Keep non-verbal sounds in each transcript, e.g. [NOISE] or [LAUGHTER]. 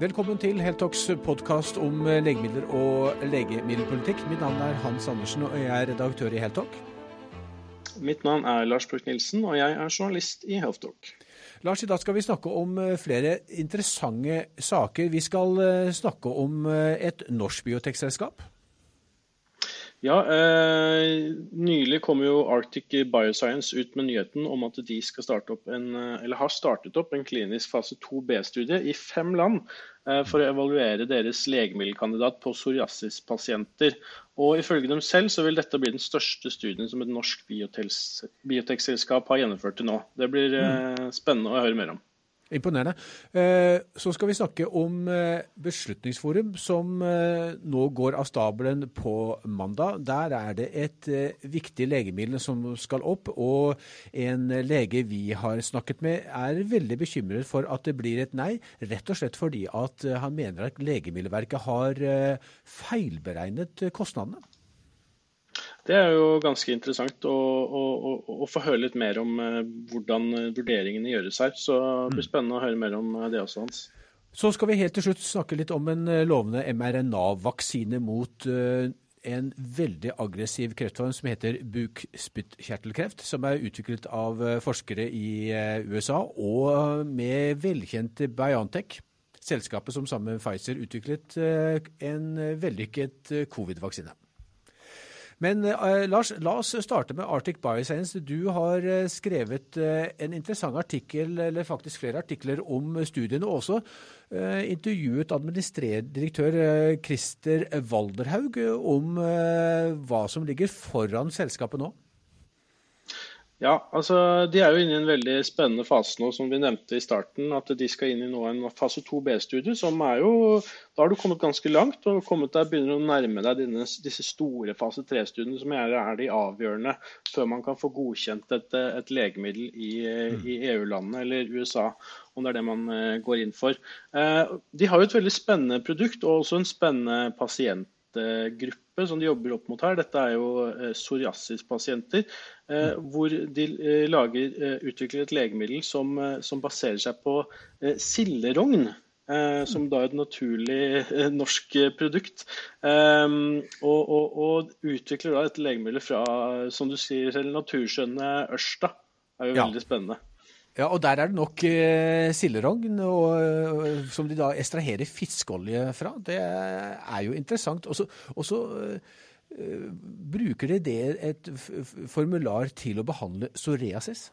Velkommen til Heltox podkast om legemidler og legemiddelpolitikk. Mitt navn er Hans Andersen, og jeg er redaktør i Heltok. Mitt navn er Lars Bruk Nilsen, og jeg er journalist i Healthtalk. Lars, i dag skal vi snakke om eh, flere interessante saker. Vi skal eh, snakke om eh, et norsk biotekselskap. Ja, eh, Nylig kom jo Arctic Bioscience ut med nyheten om at de skal starte opp en, eller har startet opp en klinisk fase 2B-studie i fem land eh, for å evaluere deres legemiddelkandidat på psoriasispasienter. Og Ifølge dem selv så vil dette bli den største studien som et norsk biotekselskap har gjennomført til nå. Det blir eh, spennende å høre mer om. Imponerende. Eh, så skal vi snakke om eh, Beslutningsforum, som eh, nå går av stabelen på mandag. Der er det et viktig legemiddel som skal opp, og en lege vi har snakket med er veldig bekymret for at det blir et nei, rett og slett fordi at han mener at Legemiddelverket har feilberegnet kostnadene. Det er jo ganske interessant å, å, å, å, få høre litt mer om eh, hvordan vurderingene gjøres her. Så det blir mm. spennende å høre mer om eh, det også, Hans. Så skal vi helt til slutt snakke litt om en eh, lovende mRNA-vaksine mot en veldig aggressiv kreftform som heter bukspyttkjertelkreft, som er utviklet av forskere i USA og med velkjente Biontech. Selskapet som sammen med Pfizer utviklet en vellykket covid-vaksine. Men uh, Lars, la oss starte med Arctic Bioscience. Du har uh, skrevet uh, en interessant artikkel, eller faktisk flere artikler om studiene, og også intervjuet administrerdirektør Christer Walderhaug om hva som ligger foran selskapet nå. Ja, altså De er jo inne i en veldig spennende fase nå, som vi nevnte i starten. At de skal inn i nå en fase 2B-studie. som er jo, Da har du kommet ganske langt og kommet deg, begynner å nærme deg dine, disse store fase 3-studiene, som er, er, de avgjørende før man kan få godkjent et, et legemiddel i, mm. i EU-landet eller USA. Om det er det man uh, går inn for. Uh, de har jo et veldig spennende produkt og også en spennende pasient pasientgruppe som de jobber opp mot her. Dette er jo eh, psoriasispasienter. Eh, hvor de eh, lager, utvikler et legemiddel som, som baserer seg på silderogn. som da er et naturlig norsk produkt. Og, og, og, utvikler da et legemiddel fra som du sier naturskjønne ørsta. Det er jo ja. veldig spennende. Ja, og der er det nok eh, silderogn, som de da estraherer fiskeolje fra. Det er jo interessant. Og så eh, bruker de det et formular til å behandle psoriasis.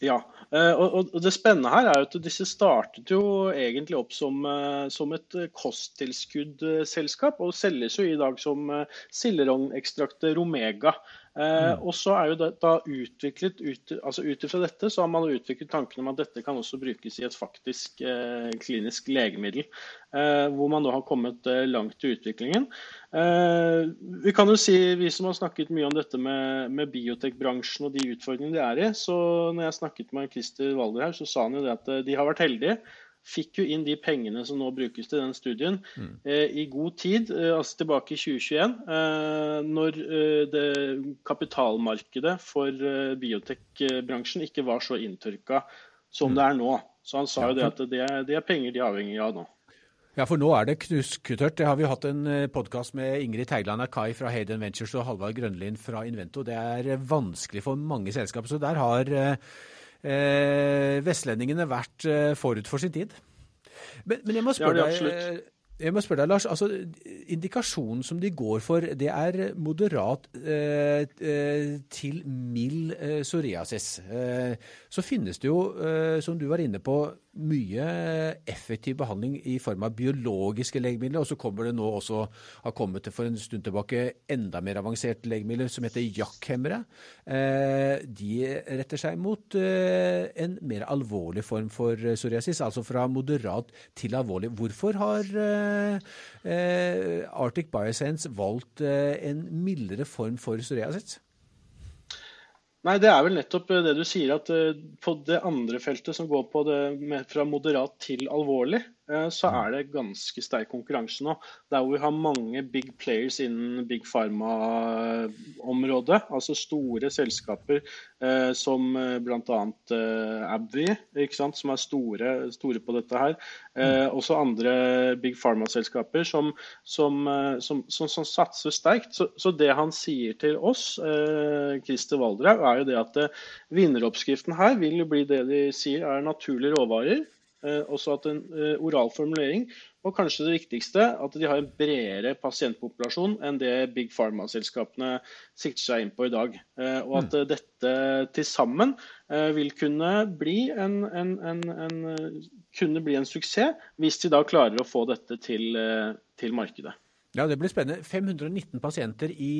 Ja, eh, og, det spennende her er jo at disse startet jo egentlig opp som, eh, som et kosttilskuddselskap, og selges jo i dag som eh, silderognekstraktet Romega. Eh, mm. og så er jo det da utviklet, ut, altså Ut ifra dette så har man utviklet tanken om at dette kan også brukes i et faktisk eh, klinisk legemiddel. Eh, hvor man da har kommet eh, langt i utviklingen. Eh, vi kan jo si, vi som har snakket mye om dette med, med biotekbransjen og de utfordringene de er i, så når jeg snakket med Christer Walder her, så sa han jo det at eh, de har vært heldige fikk jo inn de pengene som nå brukes til den studien, mm. eh, i god tid, eh, altså tilbake i 2021, eh, når det kapitalmarkedet for biotekbransjen ikke var så inntørka som mm. det er nå. Så han sa jo det at det, det er penger de er avhengig av nå. Ja, for nå er det knusktørt. Det har vi hatt en podkast med Ingrid Teigland Akai fra Hayden Ventures og Halvard Grønlin fra Invento. Det er vanskelig for mange selskaper. Så der har vestlendingene vært eh, forut for sin tid. Men, men jeg må spørre deg jeg må spørre deg, Lars. altså Indikasjonen som de går for, det er moderat eh, eh, til mild eh, psoriasis. Eh, så finnes det jo, som du var inne på, mye effektiv behandling i form av biologiske legemidler. Og så kommer det nå også, har kommet for en stund tilbake, enda mer avanserte legemidler som heter jakkhemmere. Eh, de retter seg mot eh, en mer alvorlig form for psoriasis, altså fra moderat til alvorlig. Hvorfor har eh, Arctic Bioscience valgt en mildere form for psoriasis? Nei, Det er vel nettopp eh, det du sier, at eh, på det andre feltet som går på det fra moderat til alvorlig, så er det ganske sterk konkurranse nå. Der hvor vi har mange big players innen big pharma-området, altså store selskaper eh, som bl.a. Eh, Abvi, som er store, store, på dette her. Eh, også andre big pharma-selskaper som, som, som, som, satser sterkt. Så, så, det han sier til oss, eh, Christer Valdraug, er jo det at vinneroppskriften her vil jo bli det de sier er naturlige råvarer. Eh, også at en eh, oral formulering, og kanskje det viktigste, at de har en bredere pasientpopulasjon enn det Big Pharma-selskapene sikter seg inn på i dag. Eh, og at mm. dette til sammen vil kunne bli en, en, en, kunne bli en suksess, hvis de da klarer å få dette til, til markedet. Ja, Det blir spennende. 519 pasienter i,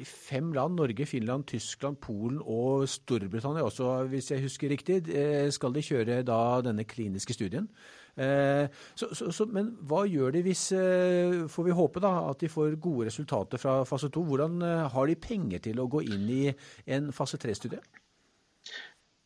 i, fem land. Norge, Finland, Tyskland, Polen og Storbritannia også, hvis jeg husker riktig. Eh, skal de kjøre da denne kliniske studien. Eh, så, så, så, men hva gjør de hvis eh, Får vi håpe da at de får gode resultater fra fase to. Hvordan har de penger til å gå inn i en fase tre-studie?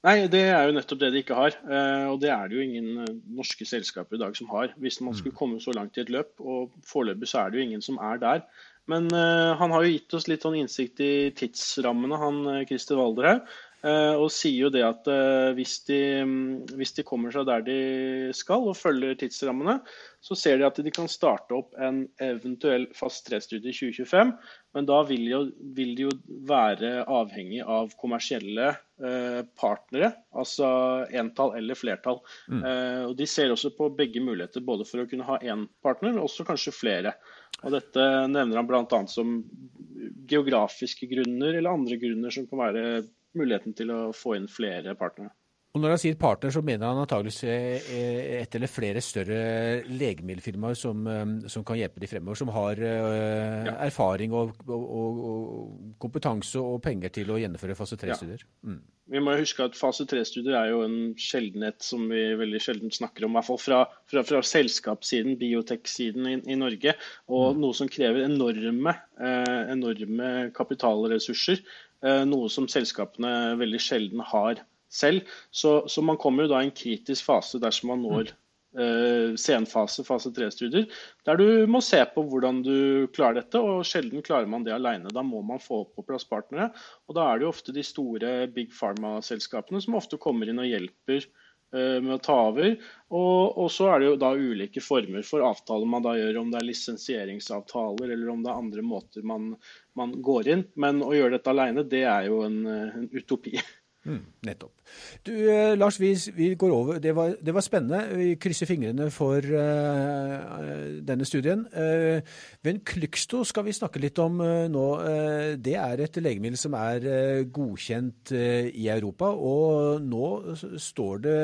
Nei, det er jo nettopp det de ikke har. Eh, og det er det jo ingen eh, norske selskaper i dag som har. Hvis man skulle mm. komme så langt i et løp, og foreløpig så er det jo ingen som er der. Men uh, han har jo gitt oss litt sånn innsikt i tidsrammene, han Christer Walder Uh, og sier jo det at uh, hvis, de, um, hvis, de, kommer seg der de skal og følger tidsrammene, så ser de at de kan starte opp en eventuell fast tre-studie i 2025. Men da vil, jo, vil, de jo være avhengig av kommersielle eh, partnere, altså entall eller flertall. Mm. Eh, og De ser også på begge muligheter, både for å kunne ha én partner, men også kanskje flere. Og Dette nevner han bl.a. som geografiske grunner eller andre grunner som kan være muligheten til å få inn flere partnere. Og Når han sier partner, så mener han antageligvis eh, et eller flere større legemiddelfirmaer som, eh, som kan hjelpe de fremover, som har ja. erfaring og, og, og, kompetanse og penger til å gjennomføre fase 3-studier. Ja. Mm. Vi må huske at fase 3-studier er jo en sjeldenhet som vi veldig sjelden snakker om, i hvert fall fra, fra, fra selskapssiden, biotek-siden i, i, Norge. Og mm. noe som krever enorme, eh, enorme kapitalressurser. Eh, noe som selskapene veldig sjelden har selv. Så, så, man kommer jo da i en kritisk fase dersom man når uh, senfase, fase 3-studier, der du må se på hvordan du klarer dette. og Sjelden klarer man det alene. Da må man få på plass partnere. og Da er det jo ofte de store big pharma-selskapene som ofte kommer inn og hjelper uh, med å ta over. Og, og, så er det jo da ulike former for avtaler man da gjør, om det er lisensieringsavtaler eller om det er andre måter man, man går inn. Men å gjøre dette alene, det er jo en, en utopi. [LAUGHS] Mm, nettopp. Du, eh, Lars, vi, vi, går over. Det var, det var, spennende. Vi krysser fingrene for uh, denne studien. Uh, Klyksto skal vi snakke litt om uh, nå. Det er et legemiddel som er godkjent i Europa. Og nå står det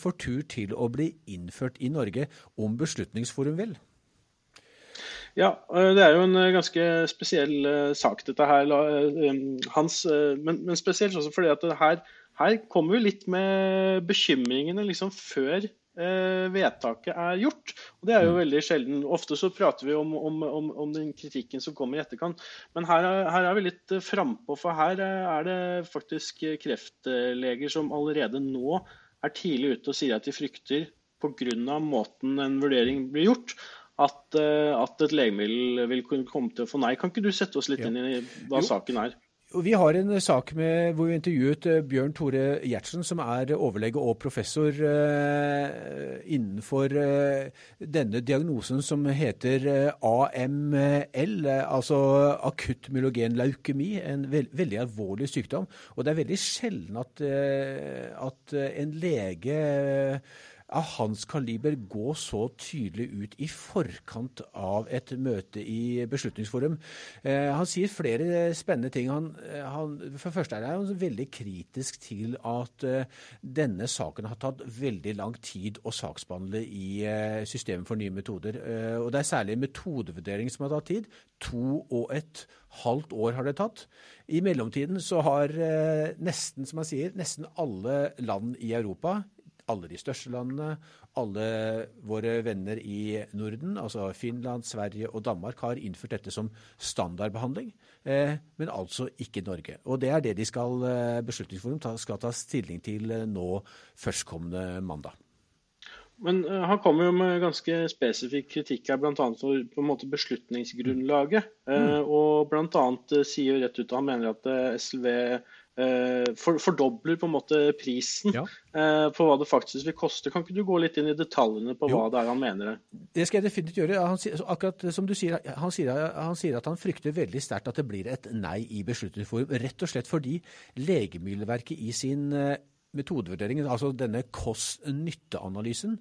for tur til å bli innført i Norge, om Beslutningsforum vil. Ja, eh, det er jo en eh, ganske spesiell eh, sak, dette her. Hans, men, men spesielt også fordi at her, her kommer vi litt med bekymringene liksom før vedtaket er gjort. Og Det er jo mm. veldig sjelden. Ofte så prater vi om, om, om, om den kritikken som kommer i etterkant. Men her, her er vi litt frampå, for her er det faktisk kreftleger som allerede nå er tidlig ute og sier at de frykter pga. måten en vurdering blir gjort, at, eh, at, et legemiddel vil kunne komme til å få nei. Kan ikke du sette oss litt ja. inn i hva jo. saken er? Vi har en sak med, hvor vi intervjuet eh, Bjørn Tore Gjertsen, som er overlege og professor uh, innenfor denne diagnosen som heter AML, altså akutt myelogen leukemi. En veld, veldig alvorlig sykdom. Og det er veldig sjelden at, at en lege av hans kaliber gå så tydelig ut i forkant av et møte i Beslutningsforum. Eh, han sier flere spennende ting. Han, eh, han, for det første er han veldig kritisk til at eh, denne saken har tatt veldig lang tid å saksbehandle i systemet for nye metoder. Og det er særlig metodevurdering som har tatt tid. To og et halvt år har det tatt. I mellomtiden så har nesten, som han sier, nesten alle land i Europa alle de største landene, alle våre venner i Norden, altså Finland, Sverige og Danmark, har innført dette som standardbehandling, eh, men altså ikke Norge. Og det er det de skal, eh, Beslutningsforum skal ta stilling til eh, nå førstkommende mandag. Men han kommer jo med ganske spesifikk kritikk her, bl.a. for på en måte beslutningsgrunnlaget. Mm. Og bl.a. Sier rett ut at han mener at SLV for, fordobler på en måte prisen ja. på hva det faktisk vil koste. Kan ikke du gå litt inn i detaljene på jo. hva det er han mener? Det skal jeg definitivt gjøre. Han, akkurat som du sier, han sier, han sier at han frykter veldig sterkt at det blir et nei i Beslutningsforum. Rett og slett fordi Legemiddelverket i sin metodevurdering, altså denne kost-nytte-analysen,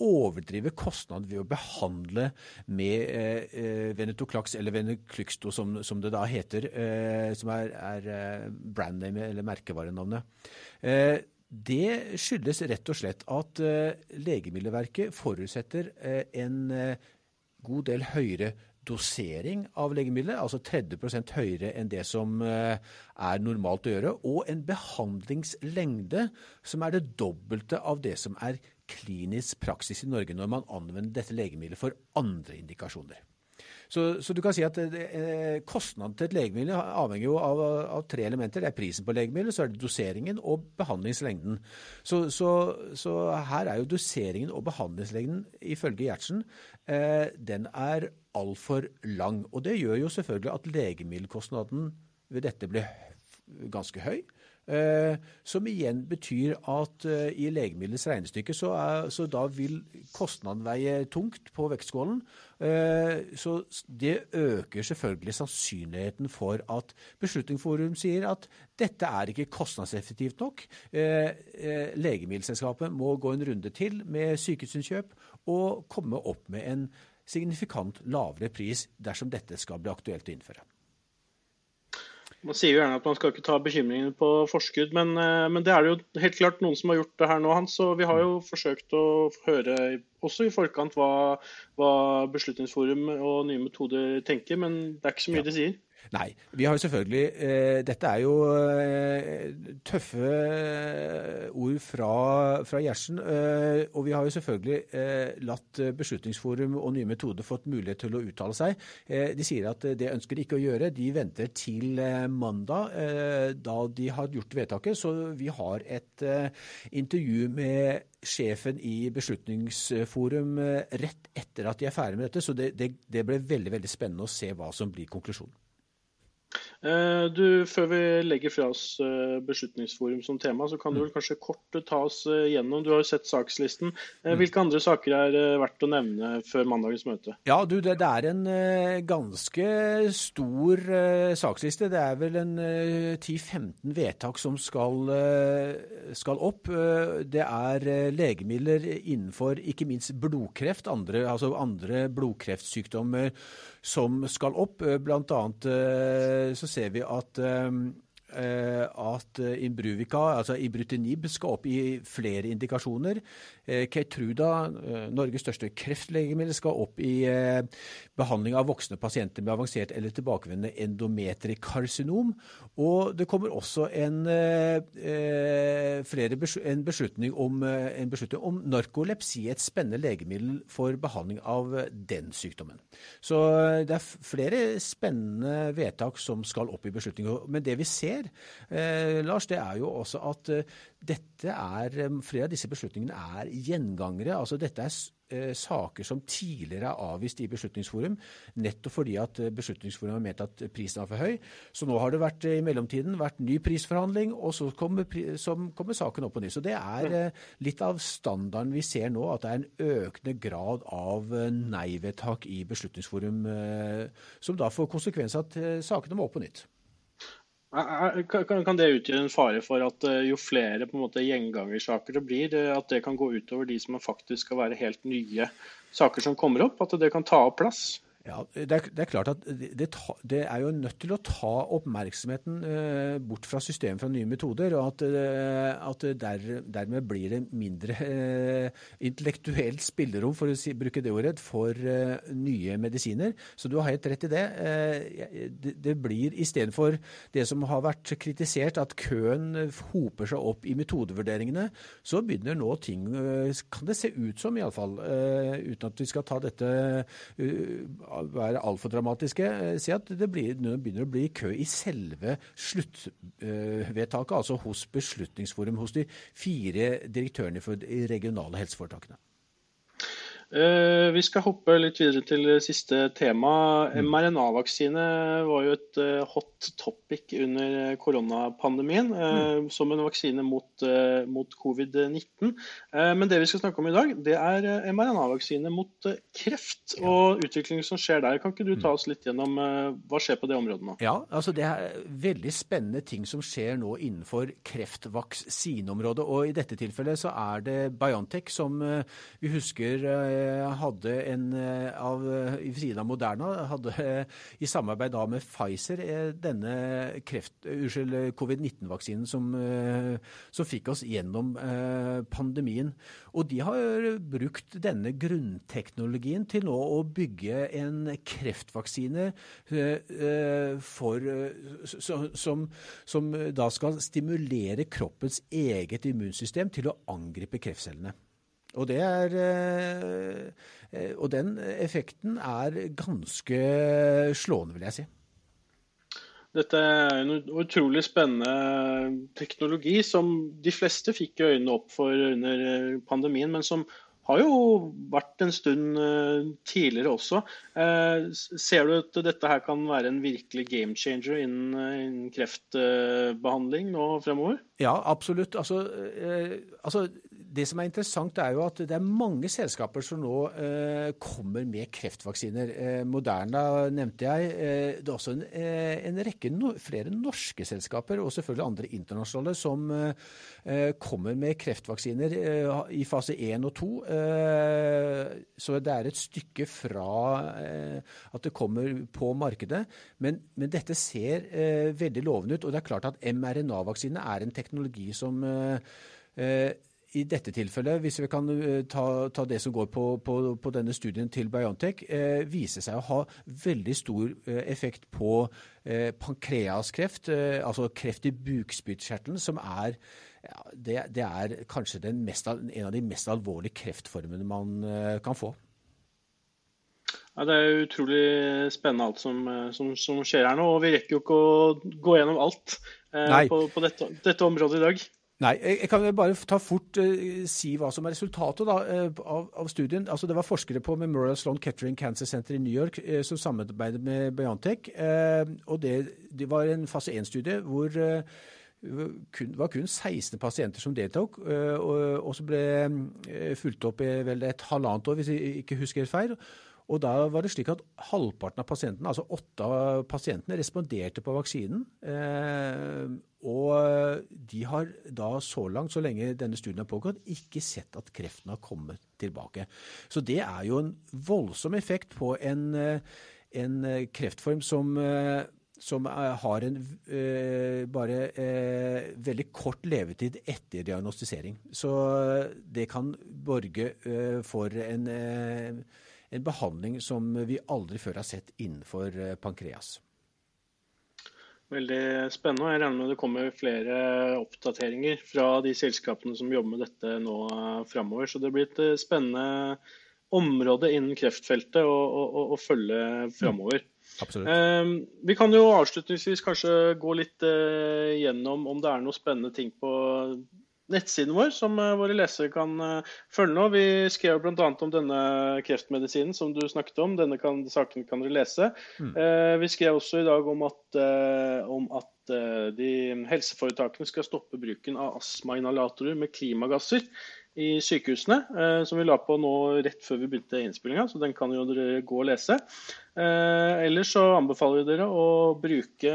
overdrive kostnaden ved å behandle med eh, eh venetoclax, eller veneclyxto som, som, det da heter, eh, som er, er eh, brandname eller merkevarenavnet. Eh, det skyldes rett og slett at eh, Legemiddelverket forutsetter en god del høyere dosering av legemidler, altså 30% høyere enn det som eh, er normalt å gjøre, og en behandlingslengde som er det dobbelte av det som er klinisk praksis i Norge når man anvender dette legemiddelet for andre indikasjoner. Så, så, du kan si at eh, kostnaden til et legemiddel avhenger jo av, av, tre elementer. Det er prisen på legemiddelet, så er det doseringen og behandlingslengden. Så, så, så her er jo doseringen og behandlingslengden ifølge Gjertsen eh, den er altfor lang. Og det gjør jo selvfølgelig at legemiddelkostnaden ved dette blir ganske høy. Eh, som igjen betyr at eh, i legemiddelets regnestykke så, er, så, da vil kostnaden veie tungt på vektskålen. Eh, så det øker selvfølgelig sannsynligheten for at Beslutningsforum sier at dette er ikke kostnadseffektivt nok. Legemiddelselskapet må gå en runde til med sykehusinnkjøp og komme opp med en signifikant lavere pris dersom dette skal bli aktuelt å innføre. Man sier jo gjerne at man skal ikke ta bekymringene på forskudd, men, eh, men, det er det jo helt klart noen som har gjort det her nå, Hans. Og vi har jo forsøkt å høre også i forkant hva, hva Beslutningsforum og nye metoder tenker, men det er ikke så mye ja. de sier. Nei. Vi har jo selvfølgelig eh, Dette er jo eh, tøffe eh, ord fra, fra Gjertsen. Eh, og vi har jo selvfølgelig eh, latt Beslutningsforum og Nye metoder fått mulighet til å uttale seg. Eh, de sier at det ønsker de ikke å gjøre. De venter til mandag, da de har gjort vedtaket. Så vi har et intervju med sjefen i Beslutningsforum rett etter at de er ferdig med dette. Så det, det, det ble veldig, veldig spennende å se hva som blir konklusjonen. Eh, du, Før vi legger fra oss eh, Beslutningsforum som tema, så kan du mm. vel kanskje kort ta oss eh, gjennom. Du har jo sett sakslisten. Mm. Hvilke andre saker er verdt å nevne før mandagens møte? Ja, du, det, det er en ganske stor saksliste. Det er vel en 10-15 vedtak som skal, skal, opp. Det er legemidler innenfor ikke minst blodkreft, andre, altså andre blodkreftsykdommer som skal opp. Blant annet så ser vi at Eh, at Imbruvika, altså Ibrutinib, skal opp i flere indikasjoner. Eh, Keytruda, Norges største kreftlegemiddel, skal opp i behandling av voksne pasienter med avansert eller tilbakevendende endometrikarsinom. Og det kommer også en, en, beslutning om, en beslutning om narkolepsi, et spennende legemiddel for behandling av den sykdommen. Så det er flere spennende vedtak som skal opp i beslutningen. Men det vi ser ser, eh, Lars, det er jo også at eh, dette er, eh, flere av disse beslutningene er gjengangere. altså Dette er eh, saker som tidligere er avvist i Beslutningsforum, nettopp fordi at eh, Beslutningsforum har ment at prisen er for høy. Så nå har det vært i mellomtiden vært ny prisforhandling, og så kommer, kommer saken opp på ny. Så det er litt av standarden vi ser nå, at det er en økende grad av nei-vedtak i Beslutningsforum, som da får konsekvens at sakene må opp på nytt. Kan det utgjøre en fare for at eh, jo flere på en måte gjengangersaker det blir, eh, at det kan gå utover de som faktisk skal være helt nye saker som kommer opp? At det kan ta opp plass? Ja, det er, det er, klart at det, det, er jo nødt til å ta oppmerksomheten eh, bort fra systemet fra nye metoder. Og at, eh, at der, dermed blir det mindre eh, intellektuelt spillerom, for å si, bruke det ordet, for eh, nye medisiner. Så du har helt rett i det. Eh, det, det blir istedenfor det som har vært kritisert, at køen hoper seg opp i metodevurderingene, så begynner nå ting, eh, kan det se ut som iallfall, eh, uten at vi skal ta dette være altfor dramatiske, eh, si at det blir, begynner å bli kø i selve sluttvedtaket, altså hos Beslutningsforum, hos de fire direktørene for de regionale helseforetakene. Uh, vi skal hoppe litt videre til siste tema. Mm. mRNA-vaksine var jo et uh, hot topic under koronapandemien uh, mm. som en vaksine mot, mot covid-19. men det vi skal snakke om i dag, det er mRNA-vaksine mot kreft og utviklingen som skjer der. Kan ikke du ta mm. oss litt gjennom hva skjer på det området nå? Ja, altså det er veldig spennende ting som skjer nå innenfor kreftvaksineområdet. Og i dette tilfellet så er det Biontech som vi husker hadde en eh, av Frida Moderna hadde i samarbeid da med Pfizer denne covid-19-vaksinen som, som, fikk oss gjennom pandemien. Og de har brukt denne grunnteknologien til nå å bygge en kreftvaksine for, som, som da skal stimulere kroppens eget immunsystem til å angripe kreftcellene. Og, er, eh, og den effekten er ganske slående, vil jeg si. Dette er en utrolig spennende teknologi som de fleste fikk øynene opp for under pandemien, men som har jo vært en stund eh, tidligere også. Eh, ser du at dette her kan være en virkelig game changer innen, innen kreftbehandling nå fremover? Ja, absolutt. Altså, altså det som er interessant, er jo at det er mange selskaper som nå eh, kommer med kreftvaksiner. Eh, Moderna nevnte jeg. Eh, det er også en, eh, en rekke no, flere norske selskaper, og selvfølgelig andre internasjonale, som eh, kommer med kreftvaksiner eh, i fase 1 og 2. så det er et stykke fra at det kommer på markedet. Men, men dette ser veldig lovende ut. Og det er klart at mRNA-vaksine er en teknologi som eh, i dette tilfellet, hvis vi kan eh, ta, ta det som går på, på, på, denne studien til Biontech, eh, viser seg å ha veldig stor eh, effekt på eh, pankreaskreft, eh, altså kreft i bukspyttkjertelen, som er, ja, det, det, er kanskje mest, en av de mest alvorlige kreftformene man kan få. Ja, Det er utrolig spennende alt som, som, som, skjer her nå. og Vi rekker jo ikke å gå gjennom alt på, på dette, dette området i dag. Nei, jeg kan bare ta fort uh, si hva som er resultatet da, uh, av, av, studien. Altså, det var forskere på Memorial Sloan Kettering Cancer Center i New York uh, som samarbeidet med Biontech. og det, det, var en fase 1-studie hvor det var kun 16 pasienter som deltok, og, og som ble fulgt opp i vel et halvannet år, hvis jeg ikke husker helt feil. Og da var det slik at halvparten av pasientene, altså åtte av pasientene, responderte på vaksinen. Eh, og de har da så langt, så lenge denne studien har pågått, ikke sett at kreften har kommet tilbake. Så det er jo en voldsom effekt på en, eh, en kreftform som eh, som har en uh, bare uh, veldig kort levetid etter diagnostisering. Så det kan borge uh, for en en behandling som vi aldri før har sett innenfor eh, pankreas. Veldig spennende. Jeg regner med det kommer flere oppdateringer fra de selskapene som jobber med dette nå eh, framover. Så det blir et eh, spennende område innen kreftfeltet å, å, å følge framover. Eh, vi kan jo avslutningsvis kanskje gå litt eh, gjennom om det er noen spennende ting på nettsiden vår som eh, våre lesere kan eh, følge nå. Vi skrev bl.a. om denne kreftmedisinen som du snakket om. Denne kan, saken kan dere lese. Mm. Eh, vi skrev også i dag om at, om at de helseforetakene skal stoppe bruken av astmainhalatorer med klimagasser i sykehusene, som vi la på nå rett før vi begynte innspillinga, så den kan jo dere gå og lese. ellers så anbefaler vi dere å bruke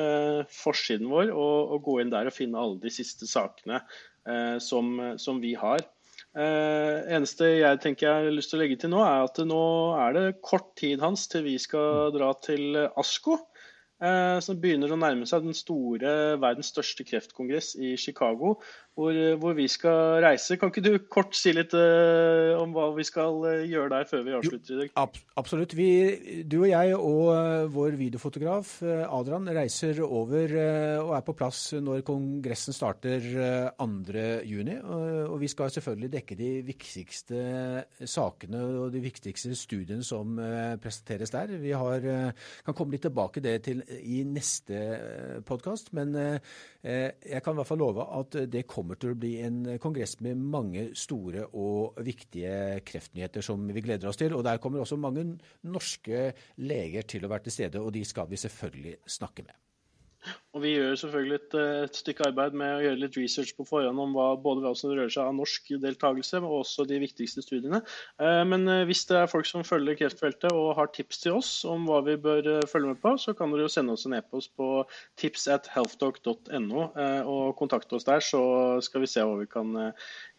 forsiden vår og, og gå inn der og finne alle de siste sakene som, som, vi har. Eh, eneste jeg tenker jeg har lyst til å legge til nå, er at nå er det kort tid hans til vi skal dra til ASKO. Eh, som begynner å nærme seg den store, verdens største kreftkongress i Chicago hvor, hvor, vi skal reise. Kan ikke du kort si litt uh, om hva vi skal uh, gjøre der før vi avslutter Jo. Ab absolutt. Vi, du og jeg og uh, vår videofotograf Adrian reiser over og er på plass når kongressen starter 2.6. Og vi skal selvfølgelig dekke de viktigste sakene og de viktigste studiene som presenteres der. Vi har, kan komme litt tilbake det til i neste podkast, men jeg kan i hvert fall love at det kommer kommer til å bli en kongress med mange store og viktige kreftnyheter som vi gleder oss til. Og der kommer også mange norske leger til å være til stede, og de skal vi selvfølgelig snakke med. Og Vi gjør selvfølgelig et, et, stykke arbeid med å gjøre litt research på forhånd om hva, både hva som rører seg av norsk deltakelse, og også de viktigste studiene. Eh, men eh, hvis det er folk som følger kreftfeltet og har tips til oss om hva vi bør eh, følge med på, så kan dere jo sende oss en e-post på tips at healthdoc.no og kontakte oss der, så skal vi se hva vi kan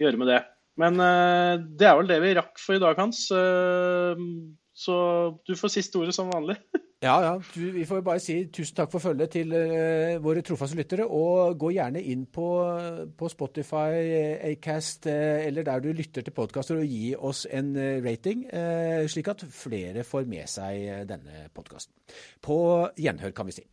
gjøre med det. Men det er vel det vi rakk for i dag, Hans. Så du får siste ordet som vanlig. [LAUGHS] Ja, ja. Vi får bare si tusen takk for følget til uh, våre trofaste lyttere. Og gå gjerne inn på, på Spotify, Acast uh, eller der du lytter til podkaster og gi oss en uh, rating, slik at flere får med seg denne podkasten. På gjenhør, kan vi si.